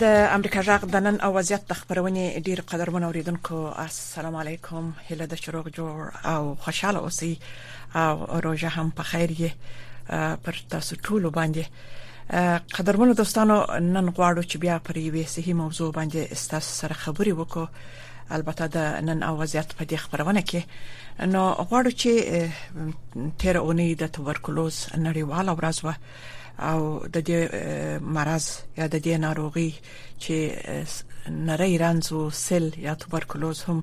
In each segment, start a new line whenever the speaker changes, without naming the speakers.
د امریکا جغ د نن او وضعیت د خبرونې ډیر قدرمن اوریدونکو السلام علیکم هله د شروع جوړ او خوشاله اوسئ او روزه هم په خیر یې پر تاسو ټول باندې قدرمن دوستانو نن غواړو چې بیا پر یوې صحیح موضوع باندې تاسو سره خبرې وکړو البته د نن او وضعیت په دې خبرونه کې نو غواړو چې تیر اونۍ د توبرکلوز نړیواله ورځ و او د دې مرز یا د دې ناروغي چې نری رنځ او سل یا توبرکلوز هم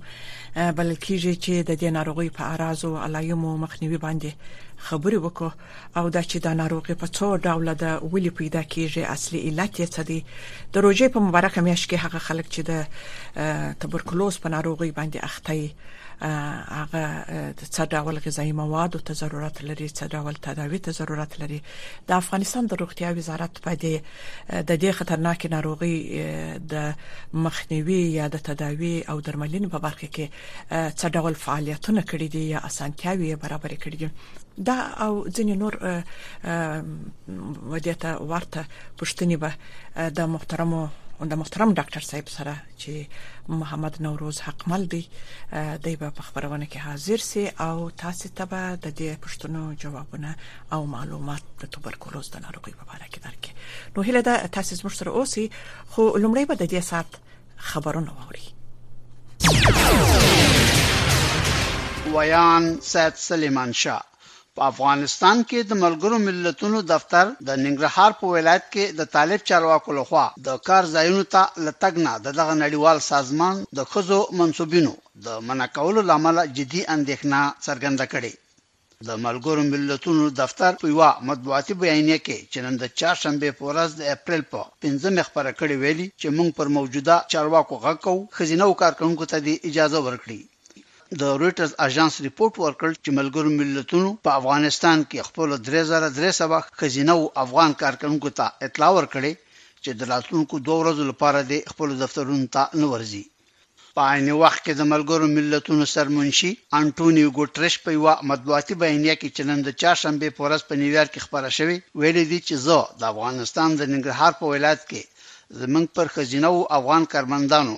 بلل کیږي چې د دې ناروغي په اراز او علایمو مخنیوي باندې خبرې وکړو او دا چې دا ناروغي په څو ډول د ولي پیدا کیږي اصلي علت یې څه دی د روزي په مبارک میاشت کې هغه خلک چې د توبرکلوز په ناروغي باندې اخته هغه څه ډول غذایي موادو ته ضرورت لري څه ډول تداوي ته ضرورت لري د افغانستان د روغتیا وزارت په دې د دې خطرناکې ناروغي د مخنیوي یا د تداوي او درملنې په برخه کې څه ډول فعالیتونه کړی دي یا اسانتیاوي برابر کړی دي دا او ځینې نور ودیته ورته پښتني به د محترمو د محترم ډاکټر صاحب سره چې محمد نوروز حقمل دی دی به په خبرونه کې حاضر سي او تاسو ته به د دې پښتنو جوابونه او معلومات د توبرکلوز د ناروغي په اړه کې درکې نو هله دا تاسو زموږ سره اوسي خو لومړی به د دې سات خبرونه ووري
ویان سید سلیمان شاه په افغانستان کې د ملګرو ملتونو دفتر د ننګرهار په ولایت کې د طالب چارواکو لخوا د کار ځایونو ته لتګ نه د دغه نړیوال سازمان د خزو منسوبینو د منع کولو لامل جدي اندېښنه څرګنده کړې د ملګرو ملتونو دفتر په یوه مطبوعاتي بیانیه کې چې نن د چهارشنبې په ورځ د اپریل په پنځمې خپره کړې ویلي چې موږ پر موجوده چارواکو غږ کوو ښځینه کارکوونکو ته دې اجازه ورکړي د رویټرز اژانس رپورټ ورکړ چې ملګرو ملتونو په افغانستان کې خپل 3300 خزینه او افغان کارکونکو ته اطلاع ورکړي چې د راتلونکو دوه ورځو لپاره د خپل دفترونو ته نه ورځي په عین وخت کې د ملګرو ملتونو سرمنشي انټونیو ګوتریش په یو مطبوعاتي بیانیه کې چې نن د چهارشنبه په ورځ په نیویارک کې خبره شوې ویلي دي چې زه د افغانستان د ننګرهار په ولایت کې زمنګ پر خزینه او افغان کارمندانو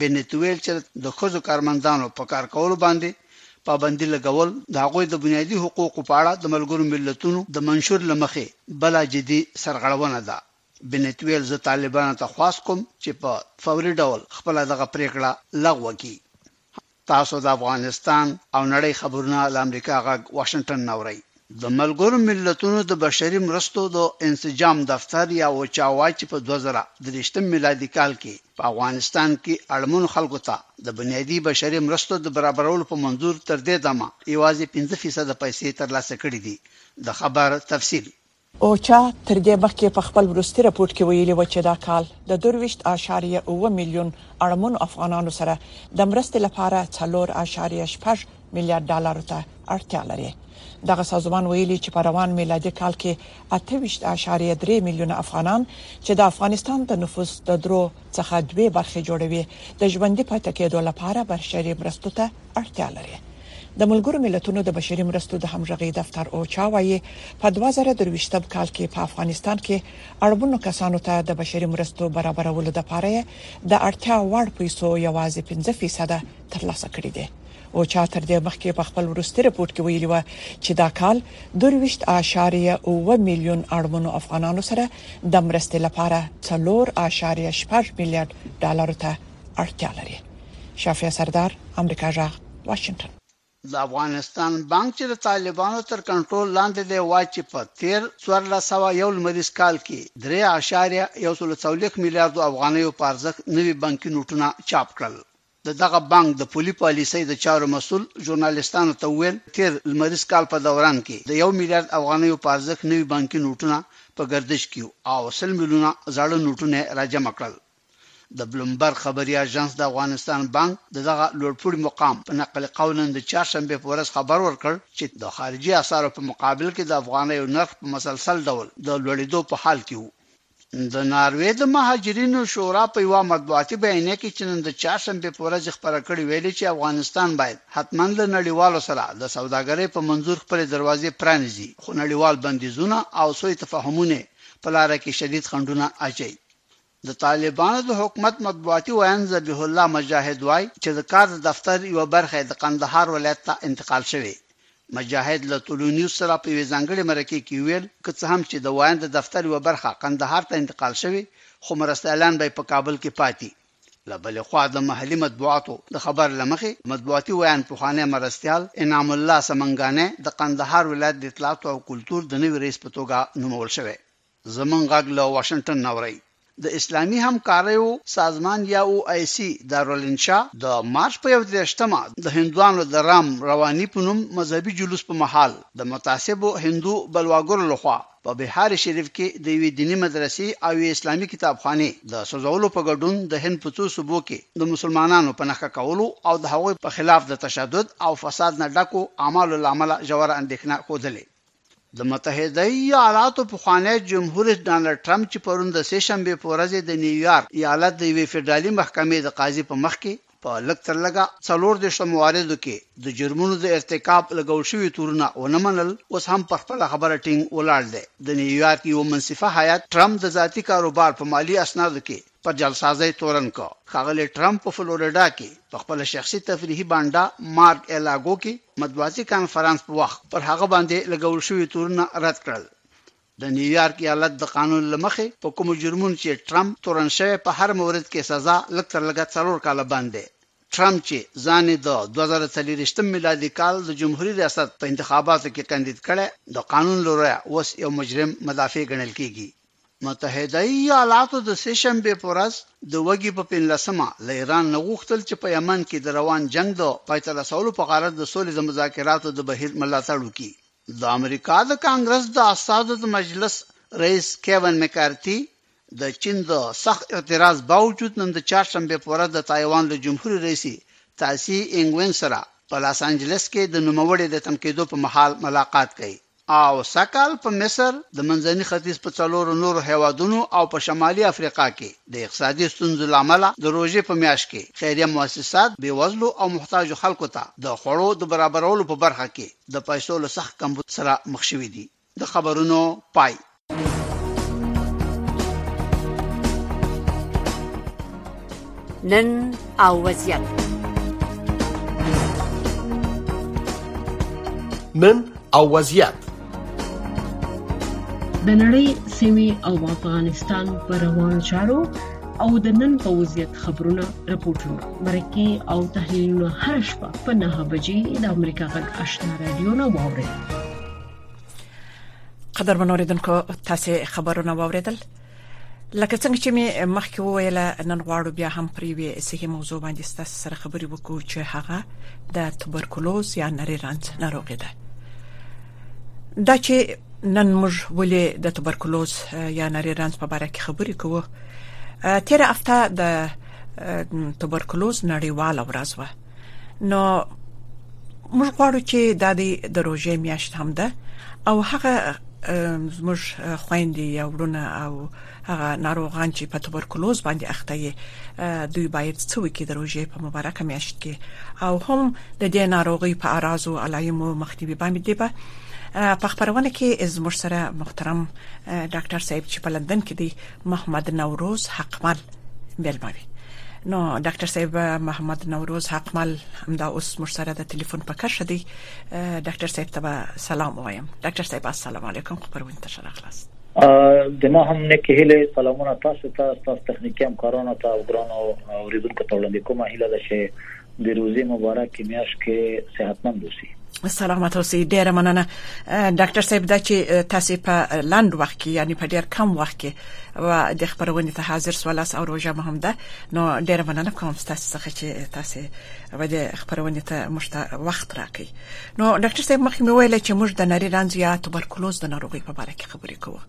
بنت وویل چې د ښځو کارمندانو په کار کولو باندې پابندي لګول د هغوی د بنیادي حقوقو په اړه د ملګرو ملتونو د منشور له مخې بله جدي سرغړونه ده. بنت وویل، زه طالبانو ته خواست کوم چې په فوري ډول خپله دغه پرېکړه لغوه کړي. تاسو د افغانستان او نړۍ خبرونه له امریکا غږ واشنګټن نه اورئ. د ملګرو ملتونو د بشري مرستو د انسجام دفتر یا اوچا وايي چې په دوه زره درویشتم میلادي کال کې په افغانستان کې اړمنو خلکو ته د بنیادي بشري مرستو د برابرولو په منظور تر دې دمه یوازې پنځه فیصده پیسې ترلاسه کړې دي. د خبر تفصیل.
اوچا تر دې مخکې په خپل وروستي رپوټ کې ویلي و چې دا کال د درویشت اعشاریه اووه میلیون اړمنو افغانانو سره د مرستې لپاره څلور اعشاریه شپږ میلیارد ډالرو ته اړتیا لري. دغه سازمان ویلي چې په روان میلادي کال کې اته ویشت اعشاریه درې میلیونه افغانان چې د افغانستان د نفوس د درو څخه دوې برخې جوړوي د ژوندي پاتې کیدو لپاره بشري مرستو ته اړتیا لري. د ملګرو ملتونو د بشري مرستو د همغږۍ دفتر، اوچا، وايي، په دوه زره درویشت م کال کې په افغانستان کې اړوندو کسانو ته د بشري مرستو برابرولو لپاره یې د اړتیا وړ پیسو یوازې پنځه فیصده ترلاسه کړې دي. اوچا تر دې مخکې په خپل وروستي رپوټ کې ویلي وه چې دا کال درویشت اعشاریه اووه میلیون اړمنو افغانانو سره د مرستې لپاره څلور اعشاریه شپږ میلیارد ډالرو ته اړتیا لري. شافیه سردار امریکا غږ واشنګټن.
د افغانستان بانک چې د طالبانو تر کنټرول لاندې دی وايي چې په تېر څوارلس سوه یو لمریز کال کې درې اعشاریه یو سل څلوېښت میلیاردو افغانیو په ارزښت نوي بانکي نوټونه چاپ کړل. د دغه بانک د پولي پالیسۍ د چارو مسؤل ژورنالېستانو ته وویل، د تېر لمریز کال په دوران کې د یو میلیارد افغانیو په ارزښت نوي بانکي نوټونه په ګردش کې وو او سل میلیونه زاړه نوټونه یې راجمع کړل. د بلومبرګ خبري اژانس د افغانستان بانک د دغه لوړپوړي مقام په نقل قول نن د چهارشنبې په ورځ خبر ورکړ چې د خارجي اسعارو په مقابل کې د افغانیو نرخ په مسلسل ډول د لوړېدو په حال کې وو د ناروې د مهاجرینو شورا په یوه مطبوعاتي بیانیه کې چې نن د چهارشنبې په ورځ خبره کړې ویلي چې افغانستان باید حتما له نړیوالو سره د سوداګرۍ په منظور خپلې دروازې پرانیزي خو نړیوال بندیزونه او سوی تفاهمونه په لاره کې شدید خنډونه اچوي د طالبانو د حکومت مطبوعاتي ویاند ذبیح الله مجاهد وايي چې د کار د دفتر یوه برخه یې د قندهار ولایت ته انتقال شوې. مجاهد له طلوع نیوز سره په یوې ځانګړې مرکې کې وویل، که څه هم چې د ویاند د دفتر یوه برخه قندهار ته انتقال شوې، خو مرستیالان به یې په کابل کې پاتي. له بلې خوا د محلي مطبوعاتو د خبر له مخې، د مطبوعاتي ویاند پخوانی مرستیال انعام الله سمنګانی د قندهار ولایت د اطلاعاتو او کلتور د نوي رئیس په توګه نومول شوی. زمونږ غږ له واشنګټن نه اورئ. د اسلامي همکاریو سازمان یا او آی سي دارالانشا د مارچ په یو دېرش مه د هندوانو د رام رواني په نوم مذهبي جلوس په مهال د متعصبو هندو بلواګرو له خوا په بهار شریف کې د یوې دیني مدرسې او یوې اسلامي کتابخانې د سوځولو په ګډون د هند په څو صوبو کې د مسلمانانو په نښه کولو او د هغوی په خلاف د تشدد او فساد نه ډکو اعمالو له امله ژوره اندېښنه ښودلې. د متحده ایالاتو پخوانی جمهوررئیس ډانلډ ټرمپ چې پرون د سې شنبې په ورځ یې د نیویارک ایالت د یوې فدرالي محکمې د قاضي په مخ کې په لږ تر لږه څلور دېرش مواردو کې د جرمونو د ارتکاب لګول شوي تورونه ونه منل، اوس هم پر خپله خبره ټینګ ولاړ دی. د نیویارک یوه منصفه هیئت ټرمپ د ذاتي کاروبار په مالي اسنادو کې په جعلسازۍ تورن کړ. ښاغلی ټرمپ په فلوریډا کې په خپله شخصي تفریحي بانډا مارګ اې لاګو کې مطبوعاتي کانفرنس په وخت پر هغه باندې لګول شوي تورونه رد کړل. د نیویارک ایالت د قانون له مخې په کومو جرمونو چې ټرمپ تورن شوی په هر مورد کې سزا لږ تر لږه څلور کاله بند دی. ټرمپ چې ځان یې د دوه زره څلوېښت میلادي کال د جمهوري ریاست په انتخاباتو کې کاندید کړی د قانون له رویه اوس یو مجرم مدافع ګڼل کیږي. متحده ایالاتو د سې شنبې په ورځ د وږي په پنلسمه له ایران نه غوښتل چې په یمن کې د روان جنګ د پای ته رسولو په غرض د سولې د مذاکراتو د بهیر ملاتړ وکړي. د امریکا د کانګرس د استازو د مجلس رئیس کیون مکارتي د چین د سخت اعتراض باوجود نن د چهارشنبې په ورځ د تایوان له جمهوري رئیسې تاسي اینګ وینګ سره په لاس انجلس کې د نوموړې د تم کېدو په مهال ملاقات کوي. او سږکال په مصر، د منځني ختیځ په څلورو نورو هېوادونو او په شمالي افریقا کې د اقتصادي ستونزو له امله د روژې په میاشت کې خیریه موسسات بېوزلو او محتاجو خلکو ته د خوړو د برابرولو په برخه کې د پیسو له سخت کمبود سره مخ شوي دي. د خبرونو پای.
نن او وضعیت
نن او وضعیت
د نړۍ سیمې او افغانستان پر روان چارو او د نن په وضعیت خبرونه راپورټونه مرکه او تحلیلونه هر شپه په 9 بجې د امریکا غږ آشنا رادیو نه واوري
قدر منوریدونکو تاسو خبرونه واوریدل لکه څنګه چې می مخکې وویل نن غواړو بیا هم پر یوې صحي موضوع باندې ستاسو سره خبرې وکړو چې هغه د توبرکلوز یا نری رنځ ناروغي ده دا چې نن موږ ولې د توبرکلوز یا نری رنځ په اړه خبرې کوو تیر هفته د توبرکلوز نړیواله ورځ وه نو موږ غواړو چې د دې د روزې میاشت هم ده او هغه زموږ خويندې یا ورونه او هغه ناروغان چې په توبرکلوز باندې اخته دي دوی باید څه وکړي د روزې په مبارکه میاشت کې او هم د دې ناروغي په اراز او علایمو مخنیوي باندې به په خبرونه کې زموږ سره محترم ډاکټر صاحب چې په لندن کې دی محمد نوروز حقمل ملما وي نو ډاکټر صاحب محمد نوروز حقمل همدا اوس مر سره د ټلیفون په کښه دی ډاکټر صاحب ته سلام وایم ډاکټر صاحب السلام علیکم خبرونه ته شرخ لاس
د ما هم نیک هیله سلامونه تاسو ته تاسو تخنیکی همکارانو ته او ګرانو اوریدونکو ته وړاندې کوم هیله ده چې د روزي مبارک میاش کې صحتمند اوسي
سلامت اوسئ ډیره مننه ډاکټر صاحب دا چې تاسو په لاند وخت کې یعنی په ډیر کم وخت کې و د خبرونې ته حاضر سولاس او روزه مهم ده نو ډیره مننه کوم تاسو څخه چې تاسو و د خبرونې ته مشته وخت راکړي نو ډاکټر صاحب مخکې مې ویل چې موږ د نری رنځ یا توبرکلوز د ناروغي په اړه کې خبرې کوو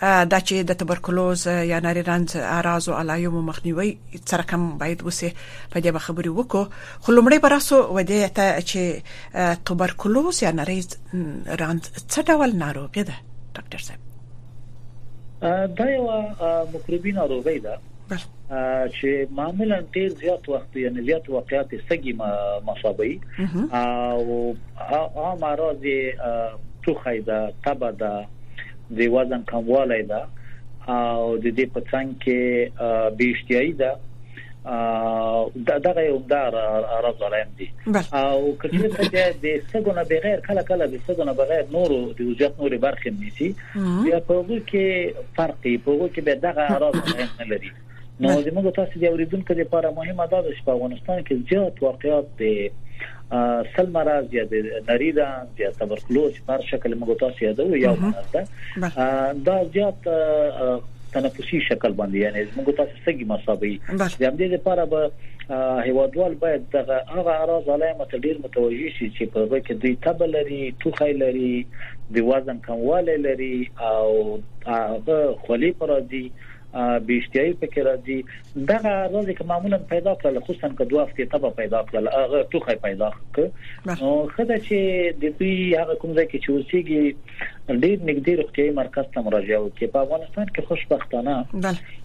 دا چې د تبرکلوز یا نری رنځ اراز او علایمو مخنیوي سره کم باید وسی په دې خبرې وکړو خو لومړی براسو و دې ته چې تبرکلوز یا نری رنځ څه ډول ناروغي ده ډاکټر
صاحب دا یو مکروبي ناروغي ده چې معمولا ډیر زیات وخت یعنی زیات واقعیت سګي مصابي او ها مرض ټوخی ده تبه ده د وزن کموالی ده او د دې په څنګ کې بیشتیاي ده دا دغه یو دار راز علم دي او کله چې د سګونه بغیر کله کله د سګونه بغیر نورو د وزیت نورې برخې نیسي بیا په هغه کې فرق دی په هغه کې به دغه اعراض مهم نه لري نو زموږ تاسو د اوریدونکو لپاره مهمه ده چې په افغانستان کې زیات واقعیات د سل مرز یا د نری رنځ یا تبرکلوز په هر شکل موږ تاسو یادو یو مرز ده دا زیات تنفسي شکل باندې یعنی موږ تاسو سګي مسابي د همدې لپاره به هیوادوال باید دغه هغه اراز علامه ته ډیر متوجي شي چې په هغه کې دوی تبه لري ټوخی لري د وزن کموالی لري او هغه خولي پر راځي بیشتیاي پکې راځي دغه راځي چې معمولا پیدا کړل خصوصا که دوه هفته تبه پیدا کړل هغه ټوخی پیدا کړ نو خدای چې د دوی هغه کوم ځای کې چې اوسېږي ډیر نګدي روغتيایي مرکز ته مراجعه وکړي په افغانستان کې خوشبختانه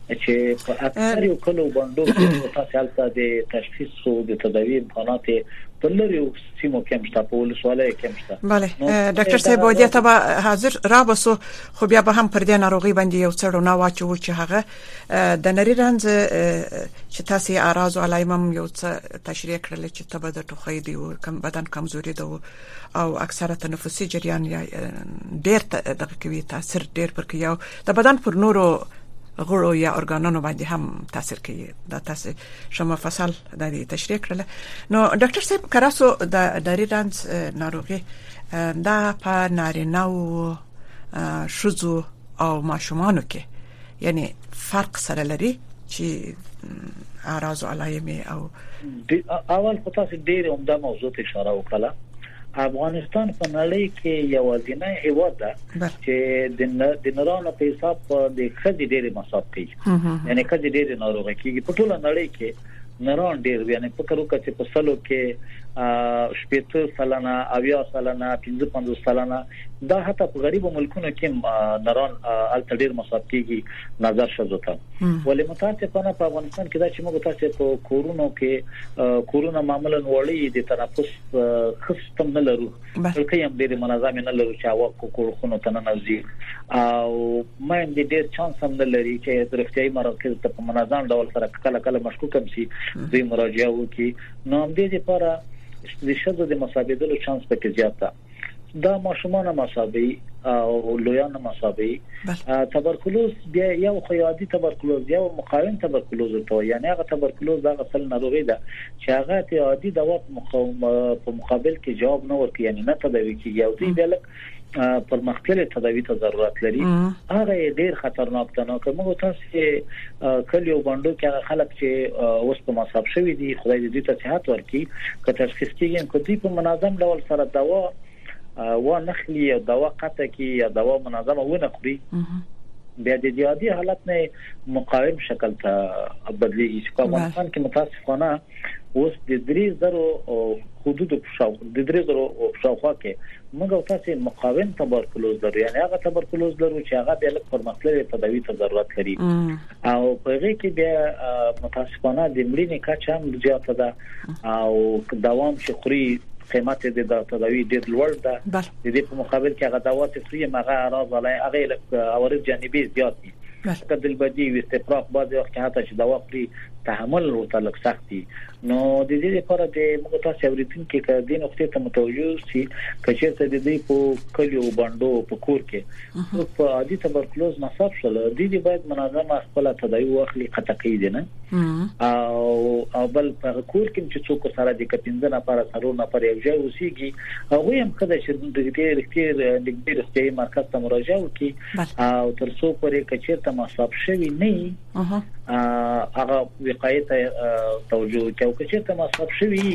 چې په اکثرو کلو او بانډو کې تاسو هلته د تشخیص او د تداوی امکانات په لریو سیمو کې مشته په ولسوالۍ کې مشته
بله ډاکټر صاحب ودی ته به حاضر را بسو خو بیا به هم پر دې ناروغي باندې یو څړو نه واچو چې هغه د نری رنځ چې تاسو اعراض او علایمم یو څه تشریح کړل چې تبه د ټوخی دی او کم بدن کمزوري دی او اکثره تنفسي جریان یا ډیر دغه کوي تاثیر ډیر پر کوي او د بدن پر نورو غړو یا ارګانونو باندې هم تاثیر کوي دا تاسو شمه فصل د دې تشریح کړل نو ډاکټر صاحب کراسو د ډری ډانس ناروغي دا په نارینه او شذو او ماشومانو کې یعنی فرق سره لري چې اعراض او علایم او
اول خو تاسو ډیر عمده موضوع ته اشاره وکړه افغانستان په نړۍ کې یوازینی هیواد ده چې د نورانو په حساب د خځې ډېری مصاب کوي یعنی خځې ډېری ناروغ کیږي په ټوله نړۍ کې نران ډیر وي یعنی فکر وکړئ چې په سلو کې شپږ سلنه او یا سلنه 55 سلنه دا حتی په غریبو ملکونو کې نران الته ډیر مصاب کیږي نظر شزو ته ولې متاسفانه په افغانستان کې دا چې موږ تاسو په کورونو کې کورونه معمولا وړي د تنفس خستم نه لرو بلکې هم ډیر منظم نه لرو چې هوا کو کور خونو ته نه نزي او مې د ډیر چانس هم نه لري چې د روغتيایي مراکز ته په منظم ډول سره کله کله مشکوک هم سي دوی مراجعه وکړي نو هم دې لپاره د شذو د مصابېدلو چانس پکې زیات ده دا ماشومان هم حسابي او لویان هم حسابي تبرکلوز بیا یو خیادي تبرکلوز یو مقاوم تبرکلوز ته یعنی هغه تبرکلوز دغه سل ناروغي ده چې هغه ته عادي دوا په مقاوم په مقابل کې جواب نه ورکړي یعنی نه تداوي کیږي او دوی بیا لک پرمختللي تداوي ته ضرورت لري هغه ډیر خطرناک ده نو کومه تاسو په کلیو او بانډو کې هغه خلک چې اوس په مصاب شوي دي خدای دې دوی ته صحت ورکړي که تشخیص کیږي که دوی په منظم ډول سره دوا و نخلی یا دوا قطع کی یا دوا منظمه و نخوری بیا د دیادی حالت نه مقاوم شکل ته بدلیږي چې په افغانستان کې متاسفانه اوس د درې زرو حدودو په شاو د درې زرو په شاوخوا کې موږ او تاسو مقاوم تبرکلوز لرو یعنی هغه تبرکلوز لرو چې هغه بیا لږ پرمختللي تداوی ته ضرورت لري او په هغه کې بیا متاسفانه د مړینې کچه هم زیاته ده او دوام چې خوري قیمت د دا تداوی ډیر لوړ ده د دې په مقابل کې هغه دوا چې خوري هغه اعراض علی هغه عوارض جانبي زیات دي که دل بدی وي استفراق بعضی وخت حتی چې دا وخت دی تحمل ورته لږ سخت دي نو د دې لپاره د موږ تاسو اوریدونکو کې د نقطې ته متوجه شي کچېرته د دې په کلیو باندو په کور کې څوک په عادي تبرکلوز مصاب شول د دې باید منظمه خپل تداوی واخلي قطع کوي دي نه او بل په کور کې چې څوک سره د کپینځه نه پر سره نه پر یو ځای اوسېږي هغه هم خدای چې د دې رښتیا د دې رښتیا مرکز ته مراجعه وکړي بله او تر څو پورې کچیرته مصاب شوی نه وي هغه وقایې ته توجه کوي او کچیرته مصاب شوی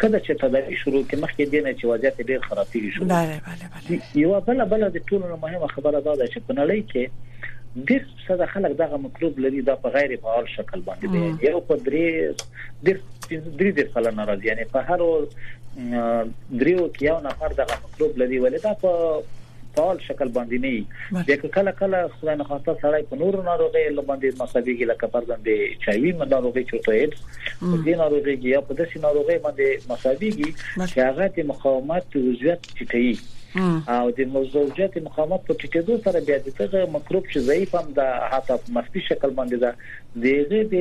خدای چې تداوی شروع کې مخکې دینه چې وضعیت ډیر خراب دي شو
بله بله بله
یو بل بل د ټولو مهمه خبره دا ده چې په نړۍ کې ډیر څه د خلک دغه مکروب لري دا په غیر فعال شکل باندې دی یو په درې ډیر درې د فعال ناراضي یعنی په هر دریو کې یو نفر دغه مکروب لري ولې دا په فعال شکل باندې نه وي د کله کله خدای نه خواسته سړی په نورو ناروغي لبندې مصابيږي لکه فرضاً د چاوي من ناروغي چورته ایډز په دې ناروغي کې یا په داسې ناروغي باندې مصابيږي چې هغه د مقاومت وضعیت ټیټي او د مزوجت مقاومت په ټیټېدو سره بیا دغه مکروب چې ضعیف هم د حتی په مخفي شکل باندې ده د هغه د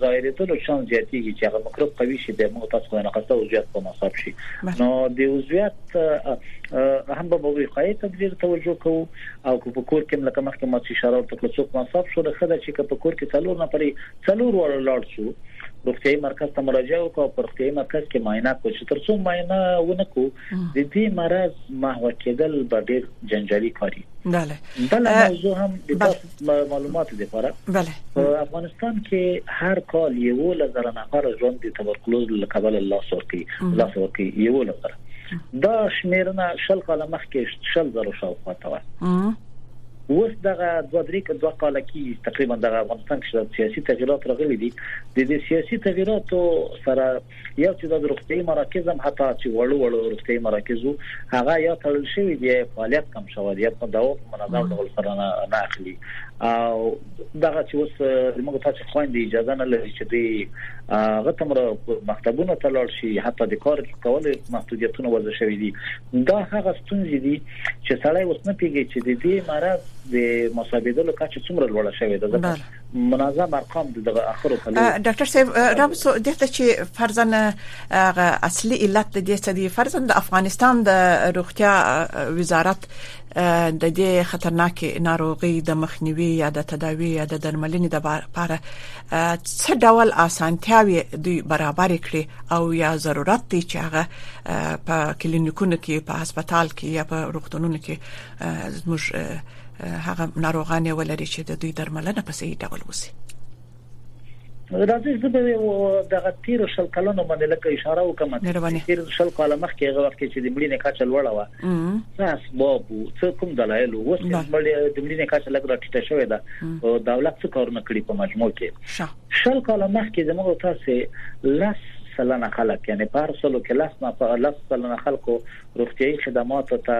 ظاهرېدلو چانس زیاتېږي چې هغه میکروب قوي شي بیا موږ تاسو خدای نخواسته عضویت په مصاب شي نو د عضویت هم به به وقایې ته ډیر توجه کوو او که په کور کې لکه مخکې ما چې اشاره ورته کړ څوک مصاب شو له خدای چې په کور کې څلور نفرې څلور وړ لاړ شو روغتيایي مرکز ته مراجعه وکړو پر روغتيایي مرکز کې معاینه کو چې ترڅو معاینه ونکو د دې مرز محو کېدل به ډېر جنجالي کاری
بله
بله موضوع هم د تاسو معلوماتو لپاره
بله
په افغانستان کې هر کال یو لزر نفر ژوند د تبرکلوز له کبله لاس ورکي لاس ورکي یو لزر دا شمیرنه شل کال مخکې شل زره شاوخوا ته و اوس دغه دوه درې کې دوه کال کې تقریبا د افغانستان کې سیاسي تغیرات راغلي دي د سیاسي تغیراتو سره یا چې د روغتیايي مراکز هم حتی چې وړو وړو روغتیايي مراکزو هغه یا تړل شوی دی فعالیت کم شوی دی په دوا په منظم ډول سره نه اخلي او دغه چې اوس موږ تاسو خويندې اجازه نه لري چې دوی غتمره مکتبونو ته لاړ شي حتی د کار کولو محدودیتونه وضع شوې دي دا هغه ستونزې دي چې سړی اوس نه پیږي چې د دې مرض د مصابېدلو کچه څومره لوړه شوې ده ځکه منظم ارقام د دغه اخرو په لور
ډاکټر صاحب راوڅو دته چې فرزن هغه اصلي علت د دې څه دی فرزن د افغانستان د روغتیا وزارت د دې خطرناک ناروغي د مخنیوي یا د تداوی یا د درملنې د لپاره څه ډول اسانتیاوي دوی برابر کړي او یا ضرورت دی چې هغه په کلینیکونو کې په هسپتال کې یا په روغتونونو کې زموږ هغه ناروغان ولري چې د دوی درملنه په صحیح ډول وسی
راځي زه به دغه تیر شل کلونو باندې لکه اشاره وکم تیر شل کال مخکې هغه وخت چې د مړینې کچه لوړه و ساس بابو څه کوم دلایل اوس د مړینې کچه لږ راټیټه شوې ده او دولت څه کارونه کړی په مجموع کې شل کال مخکې زموږ تاسو لس سلنه خلک یعنی په هر سلو کې لس نه په لس سلنه خلکو روغتیايي خدماتو ته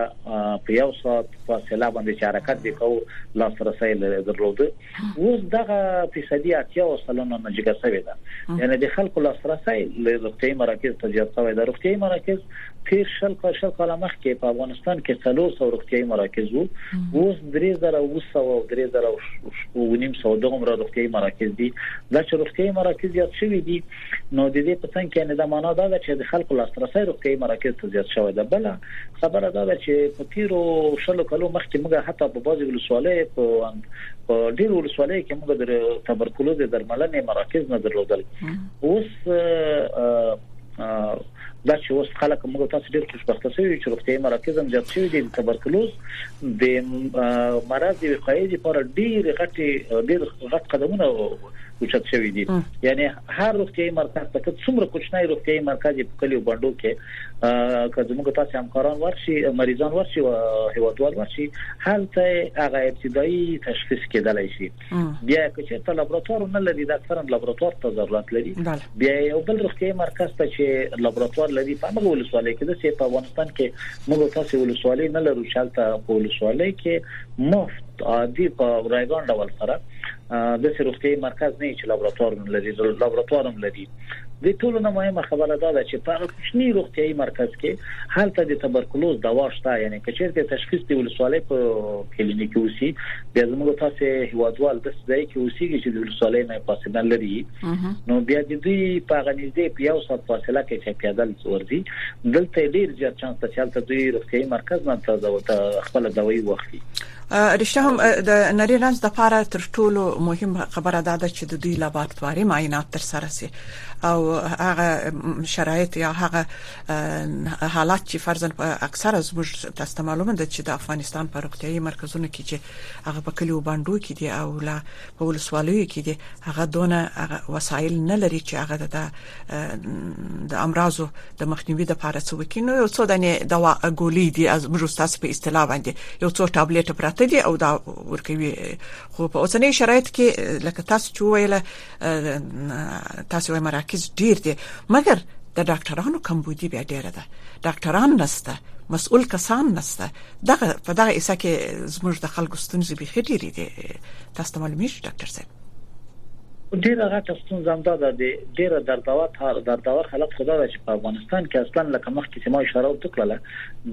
په یو ساعت فاصله باندې چې حرکت وکاو لاسرسي درلود اوس دغه فیصدي اتیا او سلنه نه جګه شوې ده یعنی د خلکو لاسرسي روغتیايي مراکز ته زیات شوی دی روغتیايي مراکز تیر شل کال شل کال مخکې په افغانستان کې 300 روغتیايي مراکز وو اوس 3200 او 3200 دومره روغتیايي مراکز دي دا چې روغتیايي مراکز زیات شوي دي نو د دې په څنګ کې یعنی دا معنا دا ده چې د خلکو لاسرسي روغتیايي مراکز ته زیات شوی ده بل خبره دا ده چې په تیرو شلو کلو مخکې موږ حتی په بازي ولسوالۍ په په ډیر ولسوالۍ کې موږ د تبرکلوز درملنې مراکز نه درلودل اوس دا چې اوس خلک موږ تاسو ډیر خوشبخته شوی یو چې روغتیايي مراکز هم زیات شوي دي د تبرکلوز د مرض د وقایې لپاره ډیر غټي ډیر غټ قدمونه اوچت شوی دي یعنی هر روغتیايي مرکز ته څومره کوچنی روغتیايي مرکز په کلیو بندو کې که زموږ تاسو همکاران ورشي مریضان ورشي او هیوادوال ورشي هلته هغه ابتدایي تشخیص کېدلای شي بیا که چیرته لابراتوار نه لري دا اکثرا لابراتوار ته ضرورت لري بیا یو بل روغتیاي مرکز ته چې لابراتوار لري په هغه ولسوالۍ کې د سي په افغانستان کې موږ تاسو ولسوالۍ نه لرو چې هلته په ولسوالۍ کې مفت عادي په رایګان ډول سره د سي روغتیاي مرکز نه چې لابراتوار لري لابراتوار هم لري د ټولو نه مهمه خبره دا ده چې په هغه کوچني روغتيايي مرکز کې هلته د تبرکلوز دوا شته یعنی که چیرته تشخیص دی ولسوالۍ په کلینیک کې وسی بیا زموږ تاسو هوادوال د ځای کې وسیږي چې د ولسوالۍ نه فاصله لري نو بیا د دوی په هغه نږدې په یو سات فاصله کې چې پیادل ورځي دلته ډیر زیات چانس ته چلته دوی روغتيايي مرکز نه تازه خپل دوايي واخلي
رښتیا هم د نری رنج د لپاره تر ټولو مهم خبره دا ده چې د دوی لابراتواري معاینات تر سره شي او هغه شرایط یا هغه حالات چې فرضاً په اکثره زموږ تاسو معلومه ده چې د افغانستان په روغتيایي مرکزونو کې چې هغه په کلیو باندې کې دي او لا په ولسوالیو کې دي هغه دونه وسایل نه لري چې هغه د امراضو د مخنیوي لپاره څه وکړي نو یو څو دانې دوا ګولۍ دي از مروستاس په اصطلاح باندې یو څو ټابلیټ پراته دي او دا ورکوي خو په اوسنۍ شرایط کې لکه تاسو چې ویل تاسو وایي مراکز ډیر دي مګر د ډاکټرانو کمبودي بیا ډیره ده ډاکټران نشته مسؤل کسان نشته دغه په دغه ایسه کې زموږ د خلکو ستونزې به خېټې دي تاسو ته معلومیږي ډاکټر صاحب
ډیره غټه ستونزه همدا ده د ډیره دردور تار دردور حالت خو دا ده چې په افغانستان کې اصلا لکه مخکې چې ما اشاره ورته کړله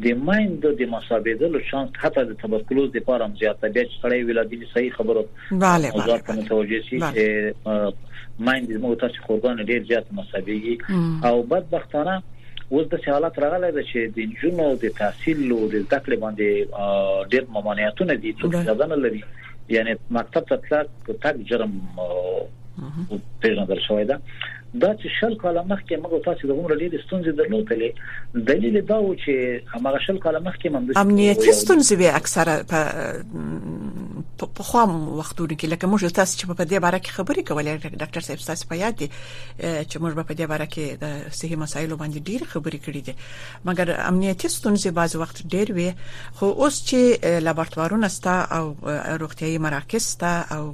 د میندو د مصابېدلو چانس حتی د تبرکلوز د پاره هم زیات بیا چې سړی ولادیني صحیح خبرو
بله
بله ته متوجه شي چې میندې موږ تاسو خورګان ډیر زیات مصابېږي او بدبختانه اوس د حالت راغلی دی چې د جنونو د تحصیل او د زده کړې باندې ډېر ممانعتونه دي څوک اجازه نه لري یعنی مکتب ته تلل په تک جرم پیژندل شوې ده دا چې شل کاله مخکې موږ تاسو د عمر ډېر ستونزې درلودلې دلیل دا و چې هغه شل کاله مخکې موږ
امنیتي ستونزې به اکثره په په خام وختونو کې لکه موږ تاسو چې په دې باره کې خبرې کولې ډاکټر صاحب تاسو په یاد دي چې موږ په دې باره کې د صحي مسایلو باندې ډېر خبرې کړې دي مګر امنیتي ستونزې بعض وخت ډېر وي خو اوس چې لابراتوارونه ستا او روغتيایي مراکز ستا او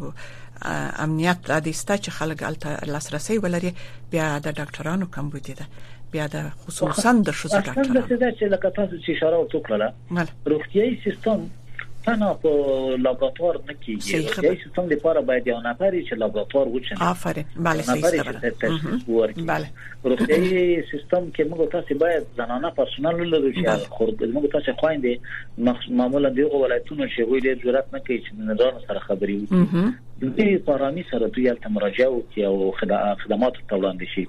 امنیت د دې ستا چې خلک الته لاسرسي ولري بیا د ډاکټرانو کمبودي ده بیا د خصوصا د شوزو ډاکټرانو
چې لکه تاسو چې اشاره وکړه بله روغتيايي سیستم تنها په لابراتوار نه کیږي روغتيايي سیستم لپاره باید یو نفر چې لابراتوار وچني
آفرین بله صحیح خبره تشخیص ورکړي
بله روغتيايي سیستم کې موږ تاسو باید زنانه پرسونل لرو چې خور موږ تاسو خويندې معمولا دغه ولایتونو چې ویلې جرأت نه کوي چې د نظر سره خبري وکړي دوی په آرامي سره دوی هلته مراجعه وکړي او خدمات ورته وړاندې شي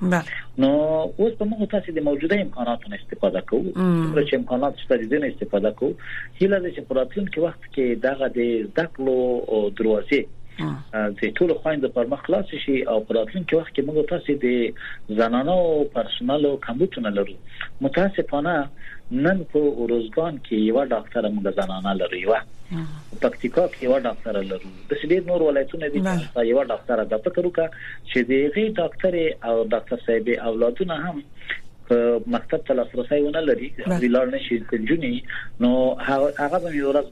نو اوس په موږ تاسو د موجوده امکاناتو نه استفاده کوو څومره چې امکانات شته دي نه استفاده کوو هیله ده چې په راتلونکي وخت کې دغه د زده کړو دروازې د ټولو خويندو پر مخ خلاص شي او په راتلونکي وخت کې موږ تاسو د زنانو او پرسونل او کمبوتونه لرو متاسفانه نن په روزګان کې یو ډاکټر موږ زنانه لرو یو پکتیکا کې یو ډاکټر لرو داسې ډېر نور ولایتونه دي چې هلته یوه ډاکتره ده فکر وکړه چې د هغې ډاکترې او ډاکتر صاحبې اولادونه هم که مکتب ته لاسرسی ونه لري دوی لاړ نه شي د نجونې نو هغه به یو ورځ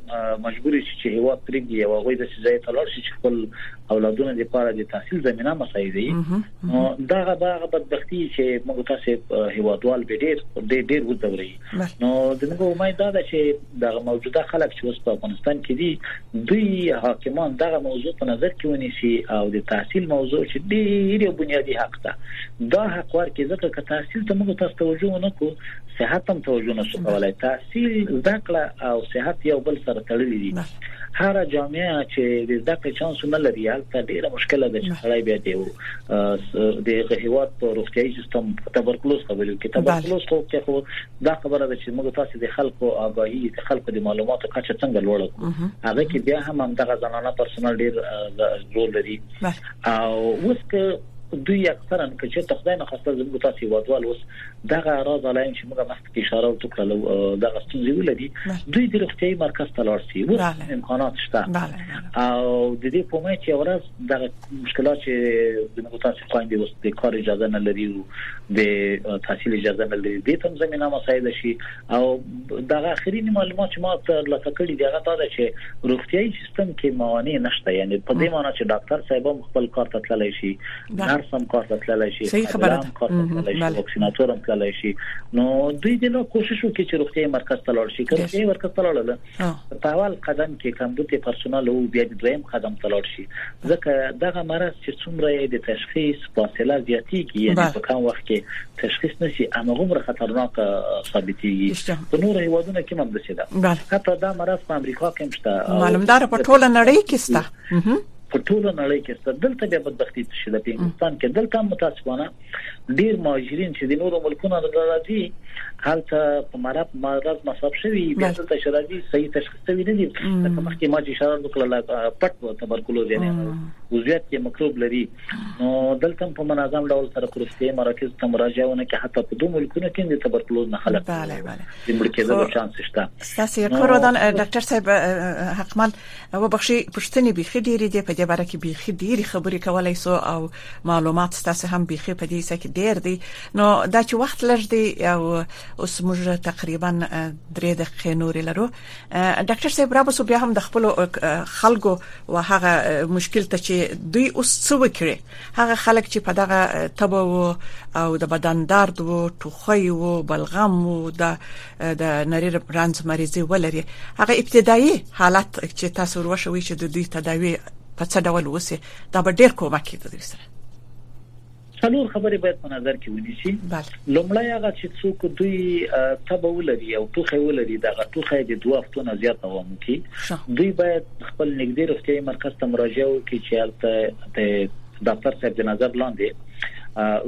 مجبور شي چې هوا پرېږدي او هغه د ځای ته لاړ شي چې خپل اولادونه د پاره د تحصیل زمينه مساعدي نو دا به هغه بدبختی چې موږ تاسو هیوادوال به ډېر ډېر وځوري نو زموږ امید دا ده چې دغه موجوده خلک چې اوس په افغانستان کې دي دوی حاکمان دغه موضوع په نظر کې ونیسي او د تحصیل موضوع چې ډیر بنیادی حق ده دا حق ورکړي ځکه که تحصیل ته موږ تاسو توجه نه کو صحت هم توجه نه شو کولای تحصیل زده کړه او صحت یو بل سره تړلي دي هر جامعه چې د زده کړې چانس نه لري هلته ډیره مشکله ده چې سړی بیا دی د غهیوات په روغتیاي سیستم تبرکلوز خبرې کوي تبرکلوز خو دا خبره ده چې موږ تاسو د خلکو آگاهي د خلکو د معلوماتو کچه څنګه لوړه کړو هغه کې بیا هم هم دغه زنانه پرسونل ډیر رول لري او اوس که دوی اکثرا که چې ته خدای نه خواسته زموږ تاسو وادوال اوس دغه راز علایم چې موږ مخکې اشاره وکړه دغه ستونزې ولري دوی د روغتي مرکز ته لاړ شي اوس امکانات شته او د دې په مې چې ورځ دغه مشکلات چې د متاسف خويندې اوس د کار اجازه نه لري او د تحصیل اجازه نه لري د تم زمينه مساعد شي او دغه اخرینی معلومات چې ما ترلاسه کړي دي هغه دا ده چې روغتيایي سیستم کې موانع نشته یعنی په دې معنی چې ډاکټر صاحب هم خپل کار ته تللی شي نرس هم کار ته تللی شي
صحیح خبره ده
کار ته تللی شي واکسیناتور هم تللی شي نو دوی د نو کوشش وکړي چې روغتيایي مرکز ته لاړ شي که روغتيایي مرکز ته لاړل په اول قدم کې کمبوتې پرسونل او بیا د دویم قدم ته لاړ شي ځکه دغه مرض چې څومره یې د تشخیص فاصله زیاتیږي یعنی په کم وخت کې تشخیص نشي همغومره خطرناک ثابتیږي په نور هیوادونو کې هم دسي ده حتی دا مرض په امریکا کې هم شته
معلومدار په ټوله نړۍ کې شته
په ټوله نړۍ کې ستاسو دلته د بدبختی څه شي د پاکستان کې دلته متاسفانه ډیر مهاجرین چې د نورو ملکونو نه راځي هلته په مرض مرض مصاب شوی بیا دلته چې راځي صحیح تشخیص شوی نه دي لکه مخکې ما چې اشاره وکړه پټ و تبرکلوز یعنی وضعیت کې مکروب لري نو دلته په منظم ډول سره پرستي مراکز ته مراجعه ونه کې حتی په دوه ملکونو کې د تبرکلوز نه خلک
بله بله
د مړ کېدو چانس شته
تاسو یې کور ودان ډاکټر صاحب حقمل وبخښي پښتني بيخي ډېری دی په دې باره کې بيخي ډېری خبرې کولای سو او معلومات ستاسو هم بيخي په دې سکه ډیر دی نو دا چې وخت لږ دی او اوس موږ تقریبا درې دقیقې نور لرو ډاکټر صاحب را بسو بیا هم د خپل خلکو او هغه مشکل ته چې دوی اوس څه وکړي هغه خلک چې په دغه تب او د بدن درد وو ټوخی وو بلغم وو د د نری رنځ مریضي ولري هغه ابتدایي حالت چې تاسو وروښوي چې د دوی تداوي په څه ډول وسی دا به ډیر کومک کی ددوی سره.
څلور خبرې باید په نظر کې ونیسي. لومړی هغه چې څوک دوی تبه ولري او ټوخی ولري دغه ټوخی د دوه هفتو نه زیات دوام وکړي دوی باید خپل نږدې روغتیايي مرکز ته مراجعه وکړي چې هلته د ډاکټر صاحب د نظر لاندې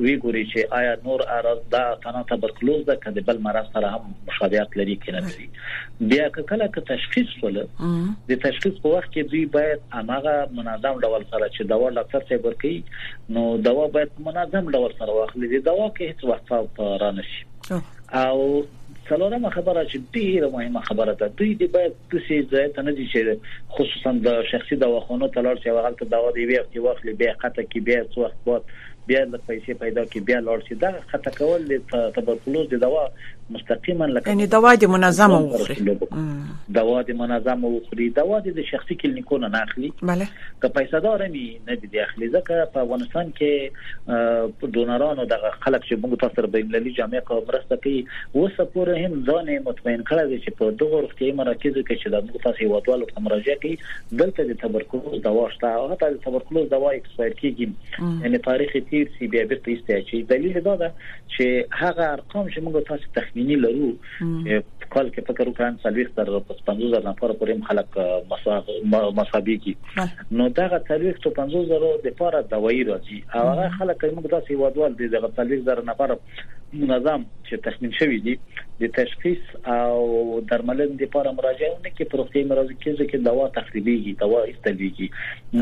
وی ګوري چې آیا نور اعراض دا تنها تبرکلوز ده که د بل مرض سره هم مشابهت لري کنه لري بیا که کله که تشخیص شول، د تشخیص په وخت کې دوی باید هماغه منظم ډول سره چې دوا ډاکټر صاحب ورکوي، نو دوا باید په منظم ډول سره واخلي، د دوا کې هېڅ وقفه په را نه شي. او څلورمه خبره چې ډېره مهمه خبره ده، دوی دې باید داسې ځای ته نه ځي چې خصوصاً د شخصي دواخانو ته لاړ شي او هلته دوا د یوې هفتې واخلي، بیا یې قطع کړي، بیا یې څه وخت بعد بیا لږ پیسې پیدا کړي، بیا لاړ شي. دغه قطع کول د تبرکلوز د دوا مستقیما لکه
یعنی دوا دې منظمه وخوري
دوا دې منظمه وخوري دوا دې د شخصي کلینیکونو نه اخلي
بله
که پیسې دار مې نه دي اخلي ځکه په افغانستان کې ډونرانو دغه خلک چې موږ تاسو سره بین المللي جامعه کوم مرسته کوي اوس پورې هم ځان مطمئن کړی دی چې په دغه روغتي مراکزو کې چې د موږ تاسو هیوادوالو ته مراجعه کوي دلته د تبرکلوز دوا شته هغه ته د تبرکلوز دوا ایکسپایر کیږي یعنی تاریخ تیر سی بیا بیرته ایستي چې دلیل دا ده چې هغه ارقام چې موږ تاسو تخمینی لرو چې په کال کې فکر وکړم سلويخ تر 50000 نفر پورې خلک مصابي کی نو دغه سلويخ ته 50000 د لپاره دوايي راځي او هغه خلک موږ تاسو وادوال دي دغه سلويخ زره نفر منظم چې تخمین شوی دي د تشخیص او درملنې لپاره مراجعه نه کې پروختي مرزي کې ځکه دوا تخریبيږي دوا استلېږي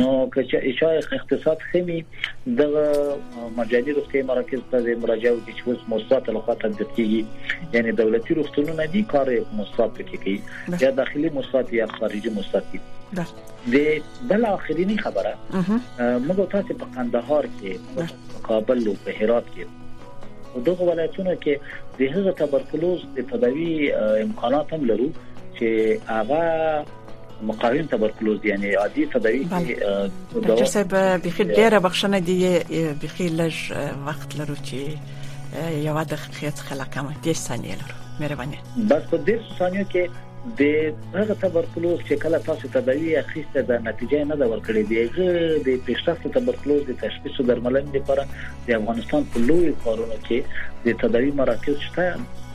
نو که چې اقتصاد خمي دغه مجاني روغتي مراکز ته د مراجعه وکړي چې اوس موسسات له خوا تطبیق کیږي یعنی دولتي روغتونونه دي کار یې موسسات پکې کوي یا داخلي موسسات یا خارجي موسسات دي د بل اخرینی خبره موږ تاسو په قندهار کې په کابل او په هرات کې په دغه ولایتونو کې د هغه تبرکلوز د تداوی امکانات هم لرو چې هغه مقاوم تبرکلوز یعنی عادي تداوی
کې ډاکټر صاحب بخیر ډیره بخښنه دی بخیر لږ وخت لرو چې یو د خیت خلکم د ثانیه لرو مهرباني
بس په دې ثانیو کې د هغه تبرکلوز چې کله تاسو تداوی اخیسته د نتیجې نه دا ورکړې دیغه د پیشرفت تبرکلوز د تشخیص او درملنې لپاره د افغانستان په لوی کارونو کې د تداوی مراکز شته